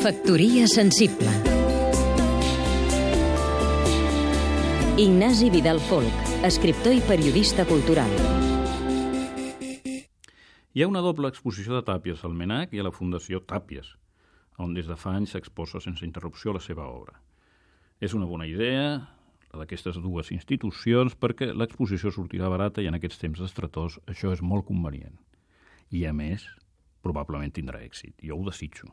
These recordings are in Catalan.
Factoria sensible Ignasi Vidal Folk, escriptor i periodista cultural. Hi ha una doble exposició de Tàpies al MENAC i a la Fundació Tàpies, on des de fa anys s'exposa sense interrupció la seva obra. És una bona idea, la d'aquestes dues institucions, perquè l'exposició sortirà barata i en aquests temps d'estrators això és molt convenient. I, a més, probablement tindrà èxit. Jo ho desitjo.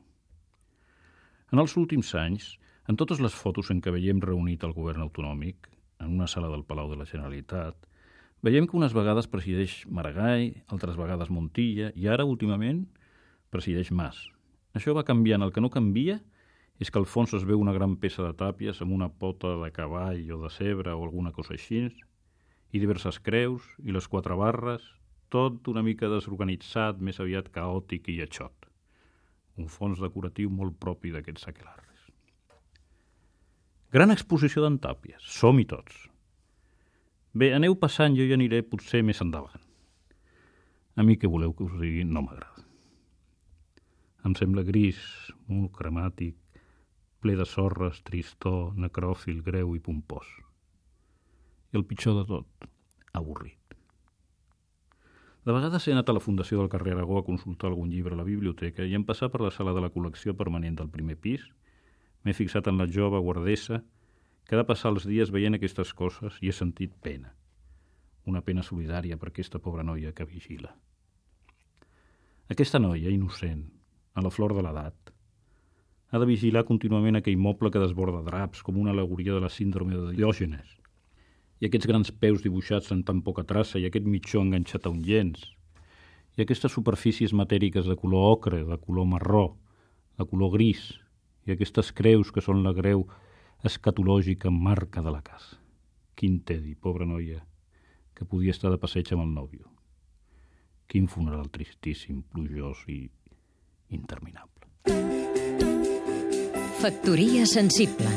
En els últims anys, en totes les fotos en què veiem reunit el govern autonòmic, en una sala del Palau de la Generalitat, veiem que unes vegades presideix Maragall, altres vegades Montilla, i ara, últimament, presideix Mas. Això va canviant. El que no canvia és que al fons es veu una gran peça de tàpies amb una pota de cavall o de cebre o alguna cosa així, i diverses creus, i les quatre barres, tot una mica desorganitzat, més aviat caòtic i lletxot. Un fons decoratiu molt propi d'aquests aquelarres. Gran exposició d'en Tàpies, som-hi tots. Bé, aneu passant, jo hi aniré potser més endavant. A mi què voleu que us digui no m'agrada. Em sembla gris, molt cremàtic, ple de sorres, tristor, necròfil, greu i pompós. I el pitjor de tot, avorrit. De vegades he anat a la Fundació del carrer Aragó a consultar algun llibre a la biblioteca i em passat per la sala de la col·lecció permanent del primer pis, m'he fixat en la jove guardessa que ha de passar els dies veient aquestes coses i he sentit pena. Una pena solidària per aquesta pobra noia que vigila. Aquesta noia, innocent, a la flor de l'edat, ha de vigilar contínuament aquell moble que desborda draps, com una alegoria de la síndrome de Diògenes, i aquests grans peus dibuixats en tan poca traça, i aquest mitjó enganxat a un llenç, i aquestes superfícies matèriques de color ocre, de color marró, de color gris, i aquestes creus que són la greu escatològica marca de la casa. Quin tedi, pobra noia, que podia estar de passeig amb el nòvio. Quin funeral tristíssim, plujós i interminable. Factoria sensible